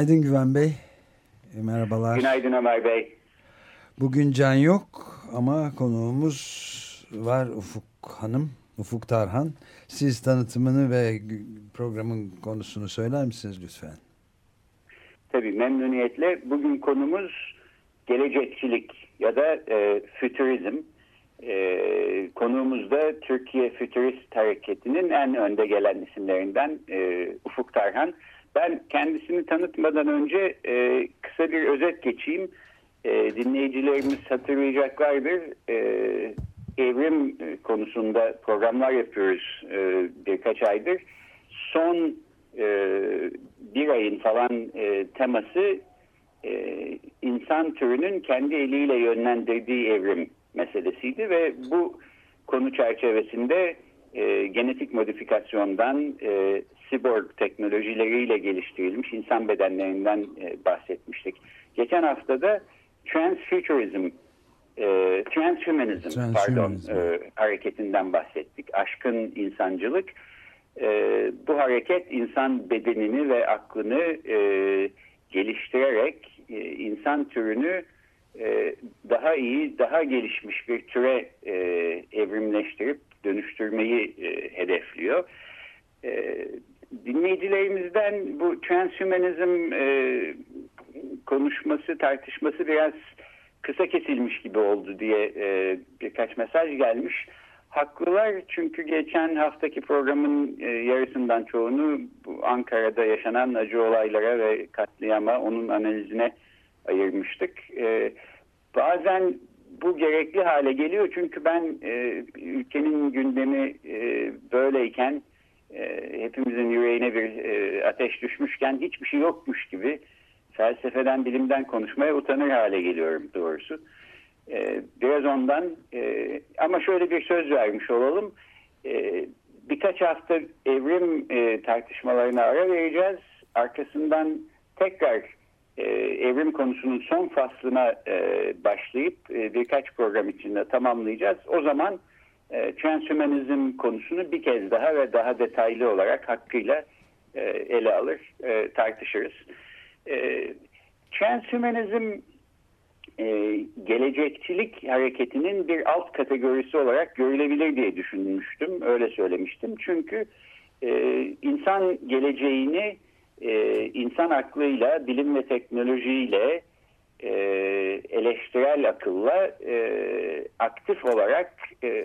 Günaydın Güven Bey. E, merhabalar. Günaydın Ömer Bey. Bugün Can yok ama konuğumuz var Ufuk Hanım, Ufuk Tarhan. Siz tanıtımını ve programın konusunu söyler misiniz lütfen? Tabii memnuniyetle. Bugün konumuz gelecekçilik ya da e, fütürizm. E, konuğumuz da Türkiye Fütürist Hareketi'nin en önde gelen isimlerinden e, Ufuk Tarhan. Ben kendisini tanıtmadan önce e, kısa bir özet geçeyim. E, dinleyicilerimiz hatırlayacaklardır. E, evrim konusunda programlar yapıyoruz e, birkaç aydır. Son e, bir ayın falan e, teması e, insan türünün kendi eliyle yönlendirdiği evrim meselesiydi ve bu konu çerçevesinde e, genetik modifikasyondan e, siborg teknolojileriyle geliştirilmiş insan bedenlerinden e, bahsetmiştik. Geçen hafta da transfuturism, e, transhumanism, transhumanism. pardon e, hareketinden bahsettik. Aşkın insancılık. E, bu hareket insan bedenini ve aklını e, geliştirerek e, insan türünü e, daha iyi, daha gelişmiş bir türe e, evrimleştirip dönüştürmeyi e, hedefliyor. E, dinleyicilerimizden bu transhumanizm e, konuşması, tartışması biraz kısa kesilmiş gibi oldu diye e, birkaç mesaj gelmiş. Haklılar çünkü geçen haftaki programın e, yarısından çoğunu bu Ankara'da yaşanan acı olaylara ve katliama onun analizine ayırmıştık. E, bazen bu gerekli hale geliyor çünkü ben e, ülkenin gündemi e, böyleyken e, hepimizin yüreğine bir e, ateş düşmüşken hiçbir şey yokmuş gibi felsefeden bilimden konuşmaya utanır hale geliyorum doğrusu. E, biraz ondan e, ama şöyle bir söz vermiş olalım. E, birkaç hafta evrim e, tartışmalarına ara vereceğiz. Arkasından tekrar e, evrim konusunun son faslına e, başlayıp e, birkaç program içinde tamamlayacağız. O zaman e, transhumanizm konusunu bir kez daha ve daha detaylı olarak hakkıyla ele alır, tartışırız. E, transhumanizm e, gelecekçilik hareketinin bir alt kategorisi olarak görülebilir diye düşünmüştüm. Öyle söylemiştim. Çünkü insan geleceğini e, insan aklıyla, bilim ve teknolojiyle, e, eleştirel akılla e, aktif olarak e,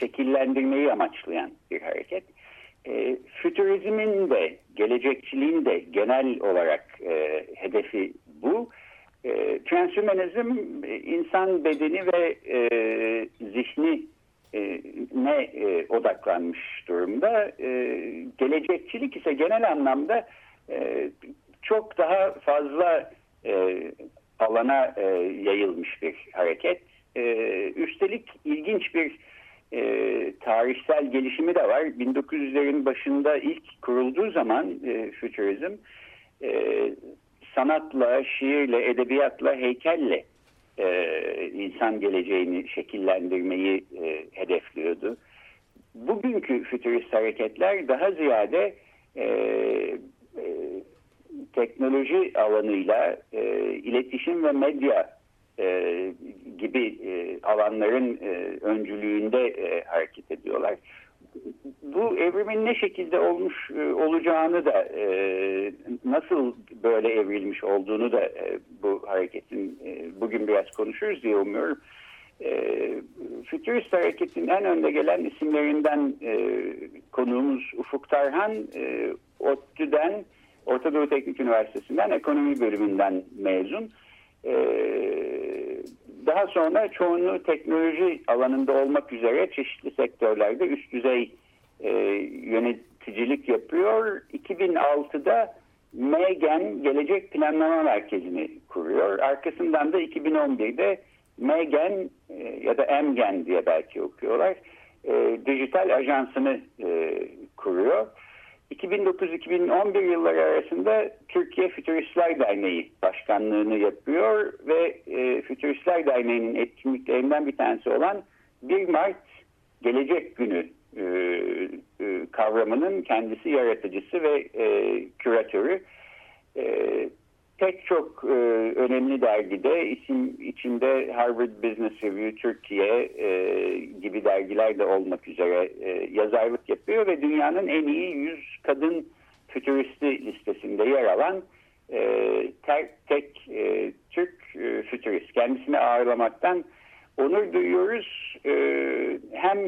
şekillendirmeyi amaçlayan bir hareket. E, fütürizmin de, gelecekçiliğin de genel olarak e, hedefi bu. E, transhumanizm insan bedeni ve e, zihni e, ne e, odaklanmış durumda. E, gelecekçilik ise genel anlamda e, çok daha fazla e, alana e, yayılmış bir hareket. E, üstelik ilginç bir e, tarihsel gelişimi de var. 1900'lerin başında ilk kurulduğu zaman e, fütürizm e, sanatla, şiirle, edebiyatla, heykelle e, insan geleceğini şekillendirmeyi e, hedefliyordu. Bugünkü fütürist hareketler daha ziyade e, teknoloji alanıyla e, iletişim ve medya e, gibi e, alanların e, öncülüğünde e, hareket ediyorlar. Bu evrimin ne şekilde olmuş e, olacağını da e, nasıl böyle evrilmiş olduğunu da e, bu hareketin e, bugün biraz konuşuruz diye umuyorum. E, Fütürist hareketin en önde gelen isimlerinden e, konuğumuz Ufuk Tarhan, e, ODTÜ'den Orta Doğu Teknik Üniversitesi'nden ekonomi bölümünden mezun. Ee, daha sonra çoğunluğu teknoloji alanında olmak üzere çeşitli sektörlerde üst düzey e, yöneticilik yapıyor. 2006'da MEGEN Gelecek Planlama Merkezi'ni kuruyor. Arkasından da 2011'de MEGEN e, ya da EMGEN diye belki okuyorlar. E, dijital ajansını e, kuruyor. 2009-2011 yılları arasında Türkiye Fütüristler Derneği başkanlığını yapıyor ve e, Fütüristler Derneği'nin etkinliklerinden bir tanesi olan 1 Mart Gelecek Günü e, e, kavramının kendisi yaratıcısı ve e, küratörü. E, pek çok e, önemli dergide isim içinde Harvard Business Review Türkiye e, gibi dergiler de olmak üzere e, yazarlık yapıyor ve dünyanın en iyi 100 kadın fütüristi listesinde yer alan e, tek, tek e, Türk e, fütürist. Kendisini ağırlamaktan onur duyuyoruz. E, hem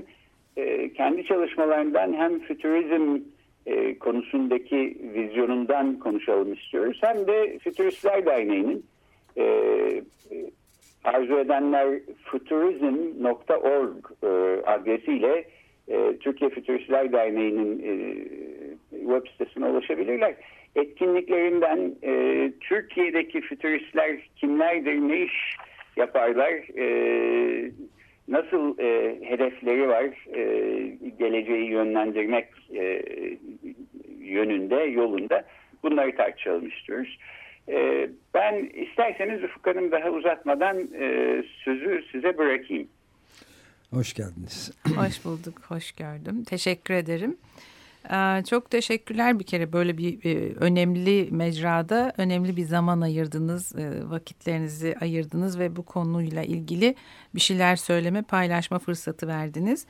e, kendi çalışmalarından hem fütürizm e, konusundaki vizyonundan konuşalım istiyoruz. Hem de Fütüristler Derneği'nin e, arzu edenler futurizm.org e, adresiyle e, Türkiye Fütüristler Derneği'nin e, web sitesine ulaşabilirler. Etkinliklerinden e, Türkiye'deki fütüristler kimlerdir, ne iş yaparlar, e, nasıl e, hedefleri var e, geleceği yönlendirmek e, yönünde, yolunda bunları tartışalım istiyoruz. E, ben isterseniz Ufuk Hanım daha uzatmadan e, sözü size bırakayım. Hoş geldiniz. Hoş bulduk, hoş gördüm. Teşekkür ederim. Ee, çok teşekkürler bir kere böyle bir e, önemli mecrada önemli bir zaman ayırdınız, e, vakitlerinizi ayırdınız ve bu konuyla ilgili bir şeyler söyleme, paylaşma fırsatı verdiniz.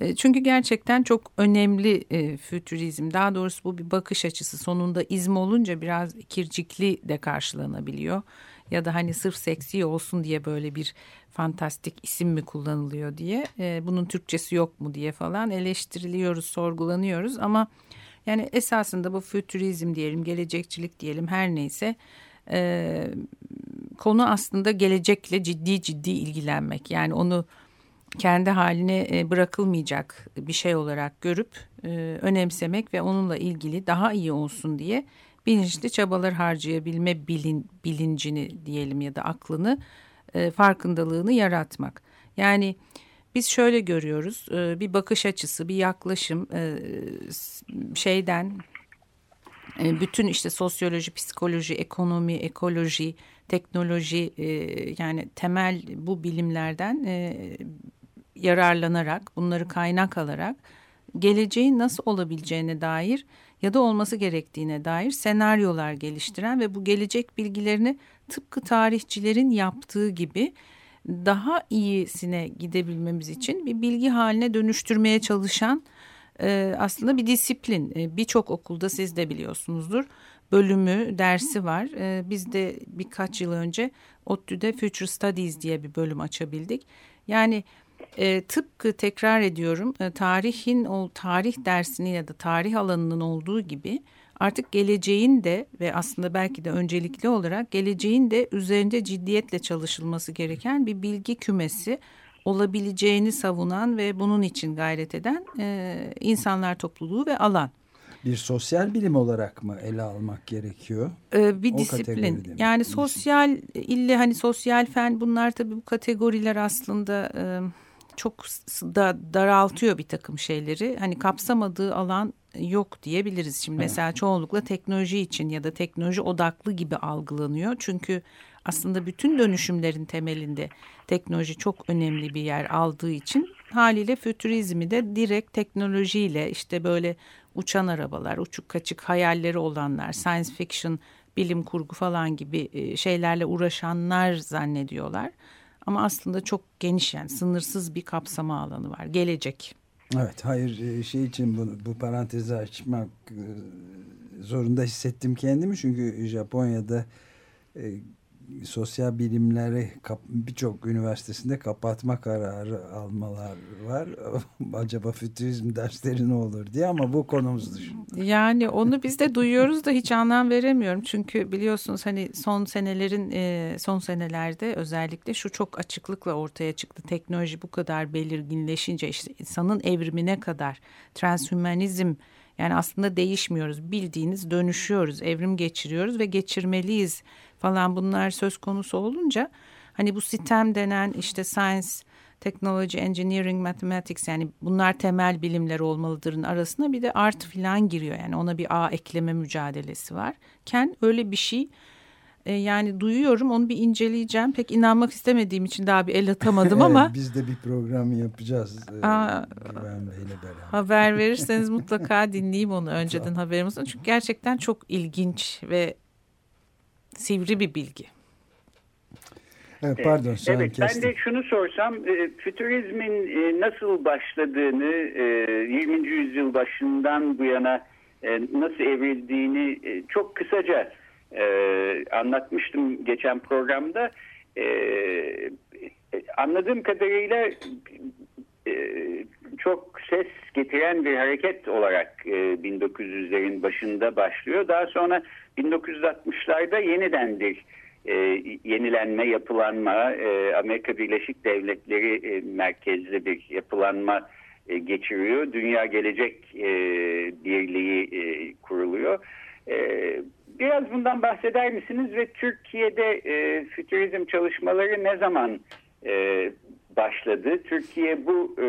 E, çünkü gerçekten çok önemli fütürizm. Daha doğrusu bu bir bakış açısı. Sonunda izm olunca biraz kircikli de karşılanabiliyor. Ya da hani sırf seksi olsun diye böyle bir fantastik isim mi kullanılıyor diye e, bunun Türkçesi yok mu diye falan eleştiriliyoruz, sorgulanıyoruz ama yani esasında bu fütürizm diyelim, gelecekçilik diyelim her neyse e, konu aslında gelecekle ciddi ciddi ilgilenmek. Yani onu kendi haline e, bırakılmayacak bir şey olarak görüp e, önemsemek ve onunla ilgili daha iyi olsun diye bilinçli çabalar harcayabilme bilin, bilincini diyelim ya da aklını e, farkındalığını yaratmak. Yani biz şöyle görüyoruz e, bir bakış açısı bir yaklaşım e, şeyden e, bütün işte sosyoloji, psikoloji, ekonomi, ekoloji, teknoloji e, yani temel bu bilimlerden e, yararlanarak bunları kaynak alarak geleceğin nasıl olabileceğine dair ya da olması gerektiğine dair senaryolar geliştiren ve bu gelecek bilgilerini tıpkı tarihçilerin yaptığı gibi daha iyisine gidebilmemiz için bir bilgi haline dönüştürmeye çalışan e, aslında bir disiplin. E, Birçok okulda siz de biliyorsunuzdur bölümü, dersi var. E, biz de birkaç yıl önce ODTÜ'de Future Studies diye bir bölüm açabildik. Yani e, tıpkı tekrar ediyorum e, tarihin o tarih dersini ya da tarih alanının olduğu gibi artık geleceğin de ve aslında belki de öncelikli olarak geleceğin de üzerinde ciddiyetle çalışılması gereken bir bilgi kümesi olabileceğini savunan ve bunun için gayret eden e, insanlar topluluğu ve alan. Bir sosyal bilim olarak mı ele almak gerekiyor? Ee, bir o disiplin. Yani sosyal ille hani sosyal fen bunlar tabii bu kategoriler aslında e, çok da daraltıyor bir takım şeyleri. Hani kapsamadığı alan yok diyebiliriz. Şimdi evet. mesela çoğunlukla teknoloji için ya da teknoloji odaklı gibi algılanıyor. Çünkü aslında bütün dönüşümlerin temelinde teknoloji çok önemli bir yer aldığı için haliyle fütürizmi de direkt teknolojiyle işte böyle uçan arabalar, uçuk kaçık hayalleri olanlar, science fiction, bilim kurgu falan gibi şeylerle uğraşanlar zannediyorlar. Ama aslında çok geniş yani sınırsız bir kapsama alanı var. Gelecek. Evet hayır e, şey için bunu, bu parantezi açmak e, zorunda hissettim kendimi. Çünkü Japonya'da e, sosyal bilimleri birçok üniversitesinde kapatma kararı almalar var. Acaba fütürizm dersleri ne olur diye ama bu konumuz dışında. Yani onu biz de duyuyoruz da hiç anlam veremiyorum. Çünkü biliyorsunuz hani son senelerin e, son senelerde özellikle şu çok açıklıkla ortaya çıktı. Teknoloji bu kadar belirginleşince işte insanın evrimine kadar transhümanizm Yani aslında değişmiyoruz. Bildiğiniz dönüşüyoruz, evrim geçiriyoruz ve geçirmeliyiz falan bunlar söz konusu olunca hani bu sistem denen işte science, technology, engineering, mathematics yani bunlar temel bilimler olmalıdırın arasına bir de art filan giriyor. Yani ona bir A ekleme mücadelesi var. Ken öyle bir şey e, yani duyuyorum onu bir inceleyeceğim. Pek inanmak istemediğim için daha bir el atamadım ama. Biz de bir program yapacağız. E, Aa, Güven Bey'le beraber. Haber verirseniz mutlaka dinleyeyim onu önceden haberim olsun. Çünkü gerçekten çok ilginç ve sivri bir bilgi. Evet, pardon. Evet, ben de şunu sorsam, e, fütürizmin e, nasıl başladığını, e, 20. yüzyıl başından bu yana e, nasıl evrildiğini e, çok kısaca e, anlatmıştım geçen programda. E, anladığım kadarıyla e, çok ses getiren bir hareket olarak e, 1900'lerin başında başlıyor. Daha sonra 1960'larda yeniden bir e, yenilenme, yapılanma, e, Amerika Birleşik Devletleri e, merkezli bir yapılanma e, geçiriyor. Dünya Gelecek e, Birliği e, kuruluyor. E, biraz bundan bahseder misiniz ve Türkiye'de e, fütürizm çalışmaları ne zaman e, başladı? Türkiye bu e,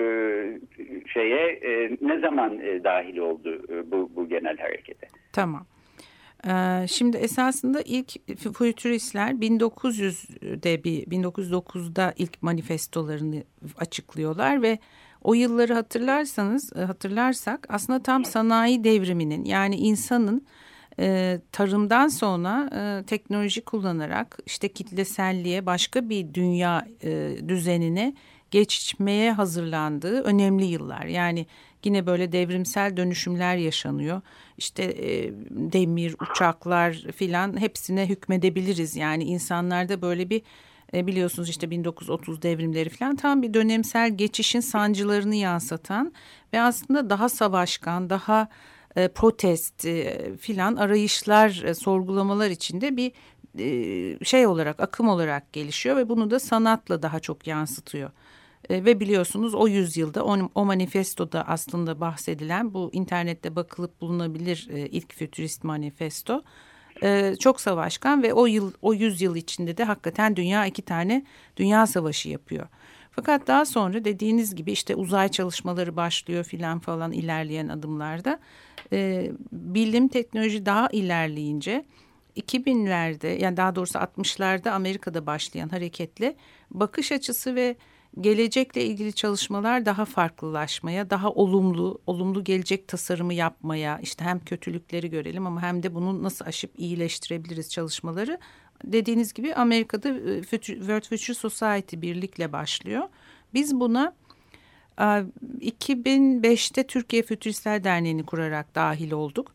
şeye e, ne zaman e, dahil oldu e, bu, bu genel harekete? Tamam. Ee, şimdi esasında ilk fütüristler 1900'de bir 1909'da ilk manifestolarını açıklıyorlar ve o yılları hatırlarsanız e, hatırlarsak aslında tam sanayi devriminin yani insanın e, tarımdan sonra e, teknoloji kullanarak işte kitleselliğe başka bir dünya düzenine geçmeye hazırlandığı önemli yıllar. Yani yine böyle devrimsel dönüşümler yaşanıyor. İşte e, demir, uçaklar filan hepsine hükmedebiliriz. Yani insanlarda böyle bir e, biliyorsunuz işte 1930 devrimleri falan tam bir dönemsel geçişin sancılarını yansıtan ve aslında daha savaşkan, daha e, protest e, filan arayışlar, e, sorgulamalar içinde bir e, şey olarak, akım olarak gelişiyor ve bunu da sanatla daha çok yansıtıyor. E, ve biliyorsunuz o yüzyılda o, o manifestoda aslında bahsedilen bu internette bakılıp bulunabilir e, ilk fütürist manifesto e, çok savaşkan ve o yıl o yüzyıl içinde de hakikaten dünya iki tane dünya savaşı yapıyor. Fakat daha sonra dediğiniz gibi işte uzay çalışmaları başlıyor filan falan ilerleyen adımlarda e, bilim teknoloji daha ilerleyince 2000'lerde yani daha doğrusu 60'larda Amerika'da başlayan hareketle bakış açısı ve gelecekle ilgili çalışmalar daha farklılaşmaya, daha olumlu, olumlu gelecek tasarımı yapmaya, işte hem kötülükleri görelim ama hem de bunu nasıl aşıp iyileştirebiliriz çalışmaları. Dediğiniz gibi Amerika'da e, World Future Society birlikle başlıyor. Biz buna 2005'te Türkiye Fütüristler Derneği'ni kurarak dahil olduk.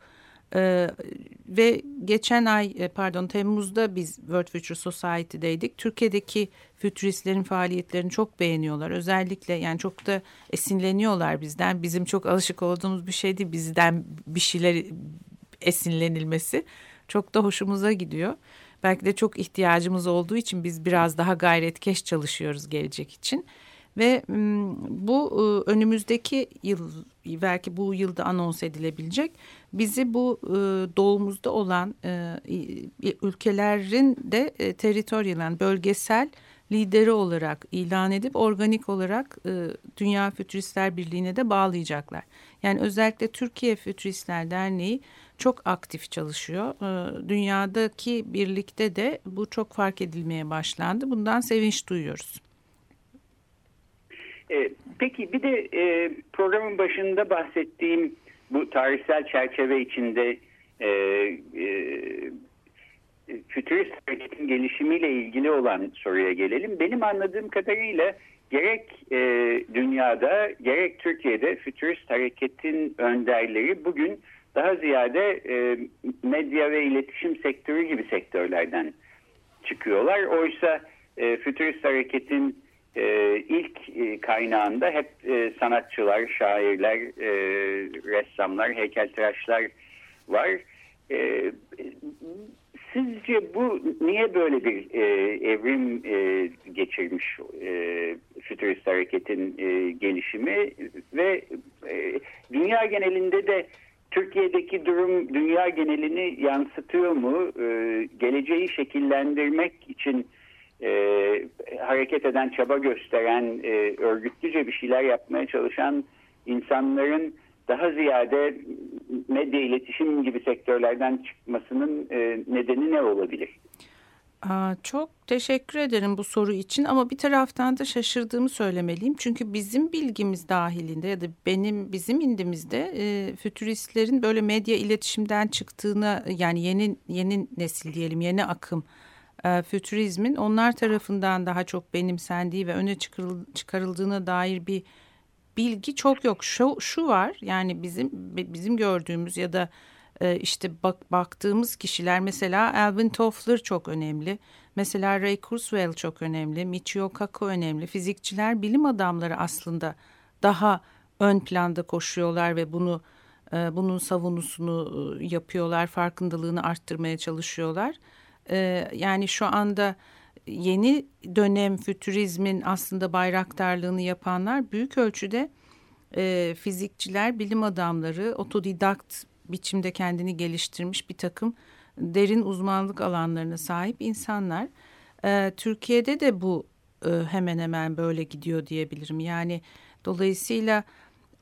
Ee, ve geçen ay e, pardon Temmuz'da biz World Future Society'deydik. Türkiye'deki fütüristlerin faaliyetlerini çok beğeniyorlar. Özellikle yani çok da esinleniyorlar bizden. Bizim çok alışık olduğumuz bir şey değil bizden bir şeyler esinlenilmesi. Çok da hoşumuza gidiyor. Belki de çok ihtiyacımız olduğu için biz biraz daha gayretkeş çalışıyoruz gelecek için. Ve bu önümüzdeki yıl belki bu yılda anons edilebilecek bizi bu doğumuzda olan ülkelerin de e, teritoriyel bölgesel lideri olarak ilan edip organik olarak Dünya Fütüristler Birliği'ne de bağlayacaklar. Yani özellikle Türkiye Fütüristler Derneği çok aktif çalışıyor. Dünyadaki birlikte de bu çok fark edilmeye başlandı. Bundan sevinç duyuyoruz. E, peki bir de e, programın başında bahsettiğim bu tarihsel çerçeve içinde e, e, fütürist hareketin gelişimiyle ilgili olan soruya gelelim. Benim anladığım kadarıyla gerek e, dünyada gerek Türkiye'de fütürist hareketin önderleri bugün daha ziyade e, medya ve iletişim sektörü gibi sektörlerden çıkıyorlar. Oysa e, fütürist hareketin e, ilk e, kaynağında hep e, sanatçılar, şairler, e, ressamlar, heykeltıraşlar var. E, sizce bu niye böyle bir e, evrim e, geçirmiş e, fütürist hareketin e, gelişimi ve e, dünya genelinde de Türkiye'deki durum dünya genelini yansıtıyor mu? Ee, geleceği şekillendirmek için e, hareket eden, çaba gösteren, e, örgütlüce bir şeyler yapmaya çalışan insanların daha ziyade medya iletişim gibi sektörlerden çıkmasının e, nedeni ne olabilir? çok teşekkür ederim bu soru için ama bir taraftan da şaşırdığımı söylemeliyim. Çünkü bizim bilgimiz dahilinde ya da benim bizim indimizde e, fütüristlerin böyle medya iletişimden çıktığını yani yeni yeni nesil diyelim yeni akım e, fütürizmin onlar tarafından daha çok benimsendiği ve öne çıkarıl, çıkarıldığına dair bir bilgi çok yok. Şu, şu var yani bizim bizim gördüğümüz ya da e, işte bak, baktığımız kişiler mesela Alvin Toffler çok önemli. Mesela Ray Kurzweil çok önemli. Michio Kaku önemli. Fizikçiler, bilim adamları aslında daha ön planda koşuyorlar ve bunu e, bunun savunusunu yapıyorlar. Farkındalığını arttırmaya çalışıyorlar. Yani şu anda yeni dönem fütürizmin aslında bayraktarlığını yapanlar büyük ölçüde fizikçiler, bilim adamları, otodidakt biçimde kendini geliştirmiş bir takım derin uzmanlık alanlarına sahip insanlar. E, Türkiye'de de bu e, hemen hemen böyle gidiyor diyebilirim. Yani dolayısıyla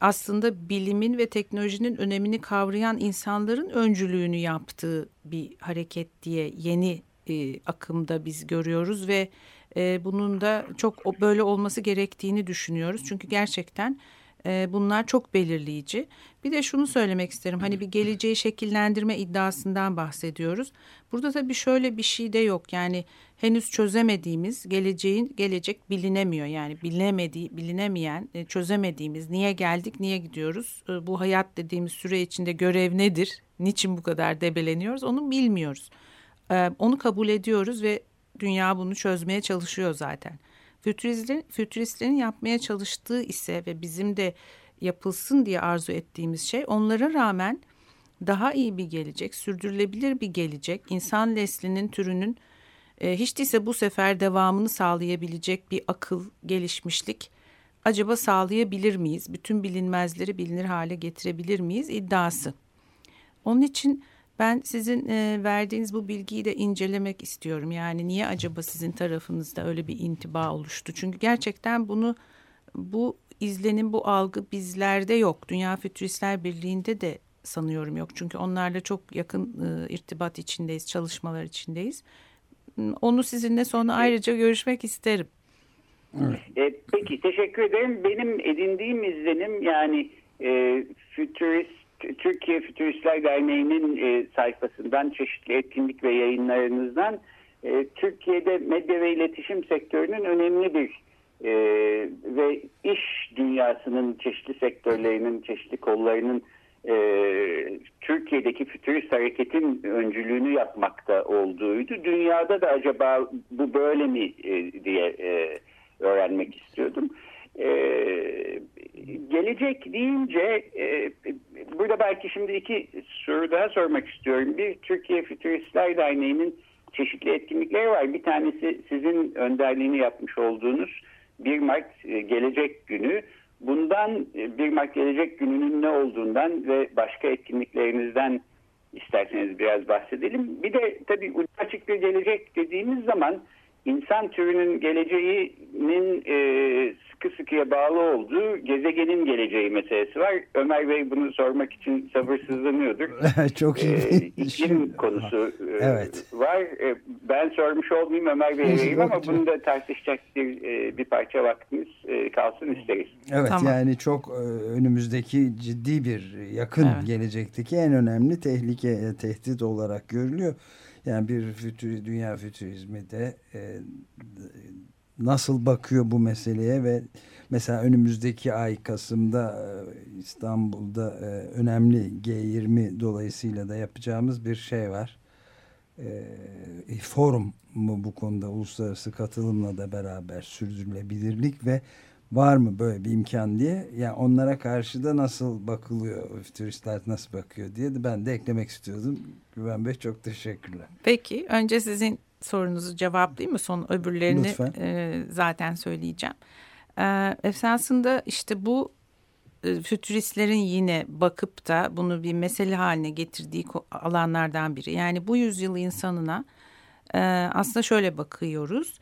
aslında bilimin ve teknolojinin önemini kavrayan insanların öncülüğünü yaptığı bir hareket diye yeni e, akımda biz görüyoruz ve e, bunun da çok böyle olması gerektiğini düşünüyoruz. Çünkü gerçekten e, bunlar çok belirleyici. Bir de şunu söylemek isterim. Hani bir geleceği şekillendirme iddiasından bahsediyoruz. Burada tabii şöyle bir şey de yok. Yani henüz çözemediğimiz geleceğin gelecek bilinemiyor. Yani bilinemediği, bilinemeyen, e, çözemediğimiz niye geldik, niye gidiyoruz? E, bu hayat dediğimiz süre içinde görev nedir? Niçin bu kadar debeleniyoruz? Onu bilmiyoruz. E, onu kabul ediyoruz ve dünya bunu çözmeye çalışıyor zaten. Fütüristlerin, fütüristlerin yapmaya çalıştığı ise ve bizim de yapılsın diye arzu ettiğimiz şey onlara rağmen daha iyi bir gelecek, sürdürülebilir bir gelecek, insan neslinin türünün e, hiç değilse bu sefer devamını sağlayabilecek bir akıl, gelişmişlik acaba sağlayabilir miyiz? Bütün bilinmezleri bilinir hale getirebilir miyiz iddiası. Onun için ben sizin e, verdiğiniz bu bilgiyi de incelemek istiyorum. Yani niye acaba sizin tarafınızda öyle bir intiba oluştu? Çünkü gerçekten bunu bu izlenim, bu algı bizlerde yok. Dünya Fütüristler Birliği'nde de sanıyorum yok. Çünkü onlarla çok yakın e, irtibat içindeyiz, çalışmalar içindeyiz. Onu sizinle sonra ayrıca görüşmek isterim. Evet. E, peki teşekkür ederim. Benim edindiğim izlenim yani e, fütürist Türkiye Fütüristler Derneği'nin e, sayfasından çeşitli etkinlik ve yayınlarınızdan e, Türkiye'de medya ve iletişim sektörünün önemli bir e, ve iş dünyasının çeşitli sektörlerinin, çeşitli kollarının e, Türkiye'deki fütürist hareketin öncülüğünü yapmakta olduğuydu. Dünyada da acaba bu böyle mi e, diye e, öğrenmek istiyordum. E, gelecek deyince e, burada belki şimdi iki soru daha sormak istiyorum. Bir Türkiye Fütüristler Derneği'nin çeşitli etkinlikleri var. Bir tanesi sizin önderliğini yapmış olduğunuz 1 Mart e, Gelecek Günü. Bundan 1 e, Mart Gelecek Günü'nün ne olduğundan ve başka etkinliklerinizden isterseniz biraz bahsedelim. Bir de tabii açık bir gelecek dediğimiz zaman insan türünün geleceğinin e, sıkı sıkıya bağlı olduğu gezegenin geleceği meselesi var. Ömer Bey bunu sormak için sabırsızlanıyordur. Çok iyi. Ee, iklim konusu e, evet. var. E, ben sormuş olmayayım Ömer Bey'e vereyim ama bunu da tartışacak bir, e, bir parça vaktimiz e, kalsın isteriz. Evet tamam. yani çok e, önümüzdeki ciddi bir yakın evet. gelecekteki en önemli tehlike, e, tehdit olarak görülüyor. Yani bir fütür, dünya fütürizmi de e, nasıl bakıyor bu meseleye ve mesela önümüzdeki ay Kasım'da e, İstanbul'da e, önemli G20 dolayısıyla da yapacağımız bir şey var. E, forum mu bu konuda uluslararası katılımla da beraber sürdürülebilirlik ve var mı böyle bir imkan diye yani onlara karşı da nasıl bakılıyor turistler nasıl bakıyor diye de ben de eklemek istiyordum. Güven Bey çok teşekkürler. Peki önce sizin sorunuzu cevaplayayım mı? Son öbürlerini e, zaten söyleyeceğim. E, esasında işte bu e, fütüristlerin yine bakıp da bunu bir mesele haline getirdiği alanlardan biri. Yani bu yüzyıl insanına e, aslında şöyle bakıyoruz.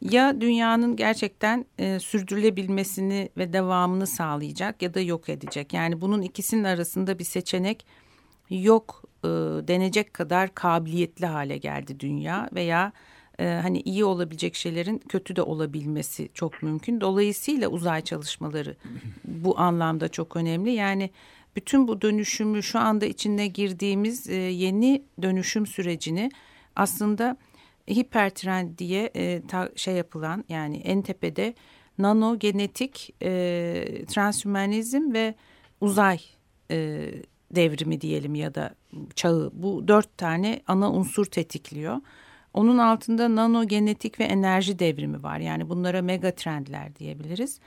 Ya dünyanın gerçekten e, sürdürülebilmesini ve devamını sağlayacak ya da yok edecek. Yani bunun ikisinin arasında bir seçenek yok e, denecek kadar kabiliyetli hale geldi dünya veya e, hani iyi olabilecek şeylerin kötü de olabilmesi çok mümkün. Dolayısıyla uzay çalışmaları bu anlamda çok önemli. Yani bütün bu dönüşümü şu anda içine girdiğimiz e, yeni dönüşüm sürecini aslında hipertrend diye e, ta, şey yapılan yani en tepede nano genetik e, transhümanizm ve uzay e, devrimi diyelim ya da çağı bu dört tane ana unsur tetikliyor. Onun altında nano genetik ve enerji devrimi var. Yani bunlara mega trendler diyebiliriz.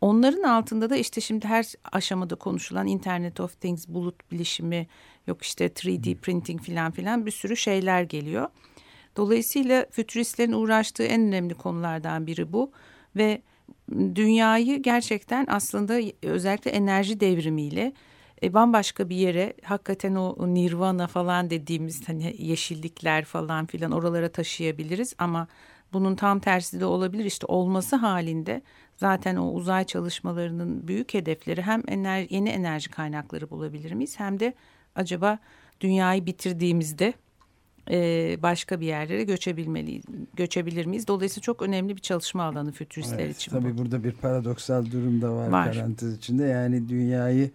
Onların altında da işte şimdi her aşamada konuşulan Internet of Things, bulut bilişimi, yok işte 3D printing filan filan bir sürü şeyler geliyor. Dolayısıyla fütüristlerin uğraştığı en önemli konulardan biri bu. Ve dünyayı gerçekten aslında özellikle enerji devrimiyle e, bambaşka bir yere hakikaten o nirvana falan dediğimiz hani yeşillikler falan filan oralara taşıyabiliriz. Ama bunun tam tersi de olabilir. İşte olması halinde zaten o uzay çalışmalarının büyük hedefleri hem enerji, yeni enerji kaynakları bulabilir miyiz? Hem de acaba dünyayı bitirdiğimizde e, başka bir yerlere göçebilmeliyiz, göçebilir miyiz? Dolayısıyla çok önemli bir çalışma alanı fütüristler evet, için. Tabii bu. burada bir paradoksal durum da var, var. parantez içinde. Yani dünyayı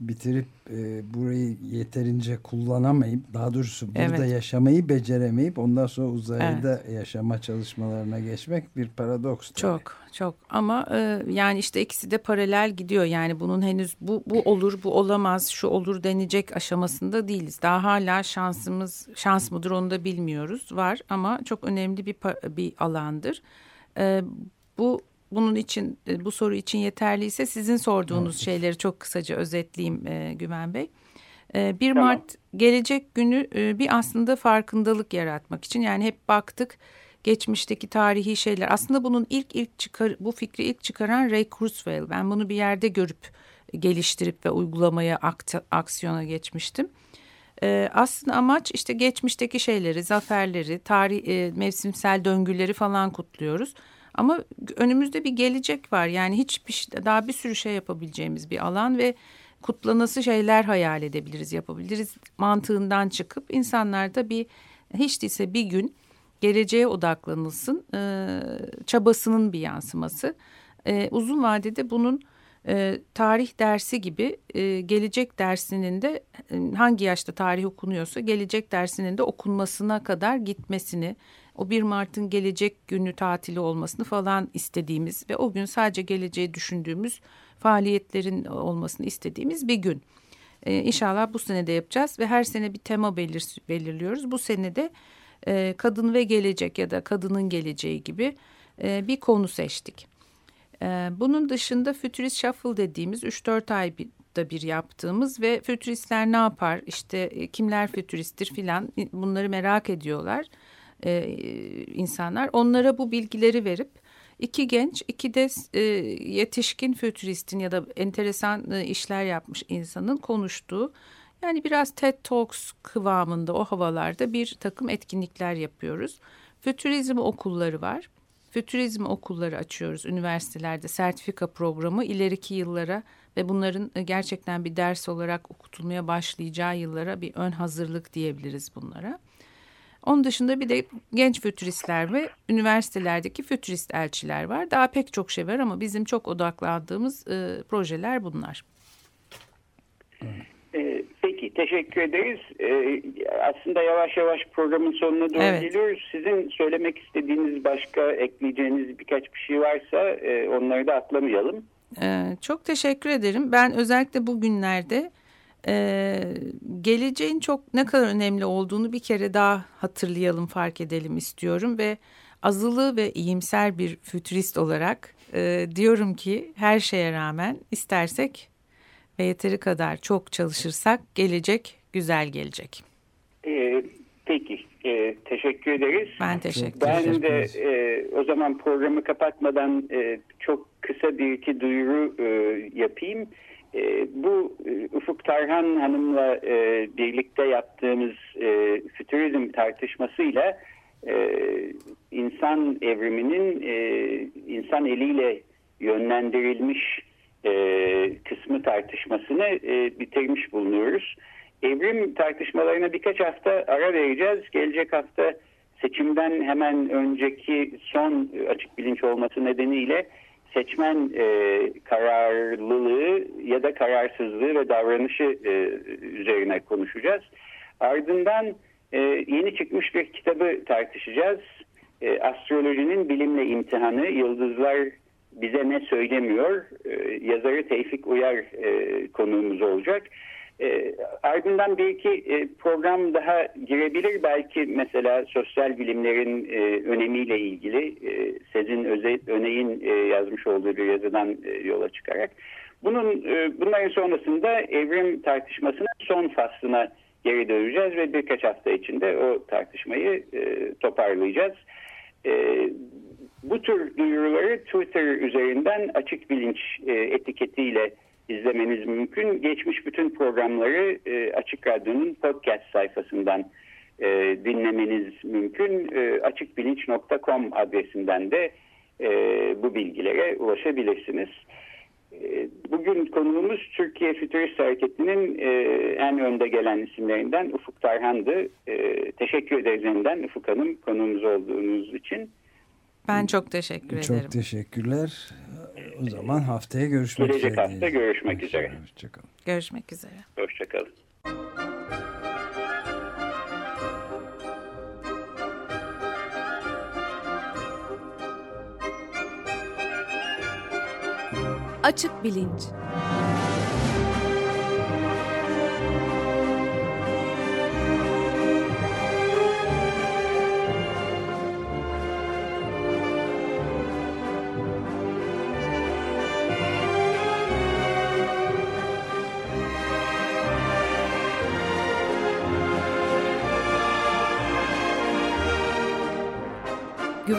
bitirip e, burayı yeterince kullanamayıp daha doğrusu burada evet. yaşamayı beceremeyip ondan sonra uzayda evet. yaşama çalışmalarına geçmek bir paradoks. Tabii. Çok çok ama e, yani işte ikisi de paralel gidiyor yani bunun henüz bu bu olur bu olamaz şu olur denecek aşamasında değiliz. Daha hala şansımız şans mıdır onu da bilmiyoruz var ama çok önemli bir bir alandır. E, bu bunun için e, bu soru için yeterliyse sizin sorduğunuz evet. şeyleri çok kısaca özetleyeyim e, Güven Bey. E, 1 tamam. Mart gelecek günü e, bir aslında farkındalık yaratmak için yani hep baktık geçmişteki tarihi şeyler. Aslında bunun ilk ilk çıkar bu fikri ilk çıkaran Ray Kurzweil. Ben bunu bir yerde görüp geliştirip ve uygulamaya aksiyona geçmiştim. Ee, aslında amaç işte geçmişteki şeyleri, zaferleri, tarih, e, mevsimsel döngüleri falan kutluyoruz. Ama önümüzde bir gelecek var. Yani hiçbir daha bir sürü şey yapabileceğimiz bir alan ve kutlanası şeyler hayal edebiliriz, yapabiliriz. Mantığından çıkıp insanlar da bir hiç değilse bir gün geleceğe odaklanılsın. E, çabasının bir yansıması. E, uzun vadede bunun e, tarih dersi gibi e, gelecek dersinin de hangi yaşta tarih okunuyorsa gelecek dersinin de okunmasına kadar gitmesini o 1 Mart'ın gelecek günü tatili olmasını falan istediğimiz ve o gün sadece geleceği düşündüğümüz faaliyetlerin olmasını istediğimiz bir gün. Ee, inşallah bu sene de yapacağız ve her sene bir tema belir, belirliyoruz. Bu sene de e, kadın ve gelecek ya da kadının geleceği gibi e, bir konu seçtik. E, bunun dışında Futurist Shuffle dediğimiz 3-4 ay bir, da bir yaptığımız ve fütüristler ne yapar işte e, kimler fütüristtir filan bunları merak ediyorlar e, insanlar. Onlara bu bilgileri verip iki genç, iki de e, yetişkin fütüristin ya da enteresan e, işler yapmış insanın konuştuğu yani biraz TED Talks kıvamında o havalarda bir takım etkinlikler yapıyoruz. Fütürizm okulları var. Fütürizm okulları açıyoruz üniversitelerde sertifika programı ileriki yıllara ve bunların e, gerçekten bir ders olarak okutulmaya başlayacağı yıllara bir ön hazırlık diyebiliriz bunlara. Onun dışında bir de genç fütüristler ve üniversitelerdeki fütürist elçiler var. Daha pek çok şey var ama bizim çok odaklandığımız e, projeler bunlar. E, peki teşekkür ederiz. Ee, aslında yavaş yavaş programın sonuna doğru evet. geliyoruz. Sizin söylemek istediğiniz başka ekleyeceğiniz birkaç bir şey varsa e, onları da atlamayalım. Ee, çok teşekkür ederim. Ben özellikle bugünlerde ee, geleceğin çok ne kadar önemli olduğunu bir kere daha hatırlayalım, fark edelim istiyorum ve azılı ve iyimser bir fütürist olarak e, diyorum ki her şeye rağmen istersek ve yeteri kadar çok çalışırsak gelecek güzel gelecek. Ee, peki, e, teşekkür ederiz. Ben teşekkür ederim. Ben de e, o zaman programı kapatmadan e, çok kısa bir iki duyuru e, yapayım. E, bu e, Ufuk Tarhan Hanım'la e, birlikte yaptığımız e, fütürizm tartışmasıyla e, insan evriminin e, insan eliyle yönlendirilmiş e, kısmı tartışmasını e, bitirmiş bulunuyoruz. Evrim tartışmalarına birkaç hafta ara vereceğiz. Gelecek hafta seçimden hemen önceki son açık bilinç olması nedeniyle seçmen e, kararlılığı ya da kararsızlığı ve davranışı e, üzerine konuşacağız. Ardından e, yeni çıkmış bir kitabı tartışacağız. E, Astrolojinin bilimle imtihanı, yıldızlar bize ne söylemiyor? E, yazarı Tevfik Uyar e, konuğumuz olacak. E, ardından bir iki e, program daha girebilir. Belki mesela sosyal bilimlerin e, önemiyle ilgili e, Sezin Öze, Öney'in e, yazmış olduğu bir yazıdan e, yola çıkarak. Bunun e, Bunların sonrasında evrim tartışmasının son faslına geri döneceğiz ve birkaç hafta içinde o tartışmayı e, toparlayacağız. E, bu tür duyuruları Twitter üzerinden açık bilinç e, etiketiyle izlemeniz mümkün. Geçmiş bütün programları e, Açık Radyo'nun podcast sayfasından e, dinlemeniz mümkün. E, açıkbilinç.com adresinden de e, bu bilgilere ulaşabilirsiniz. E, bugün konuğumuz Türkiye Fütürist Hareketi'nin e, en önde gelen isimlerinden Ufuk Tarhan'dı. E, teşekkür ederiz yeniden Ufuk Hanım konuğumuz olduğunuz için. Ben çok teşekkür ederim. Çok teşekkürler. O zaman haftaya görüşmek Gelecek üzere. hafta görüşmek üzere. Hoşçakalın. Görüşmek üzere. Hoşçakalın. Açık Bilinç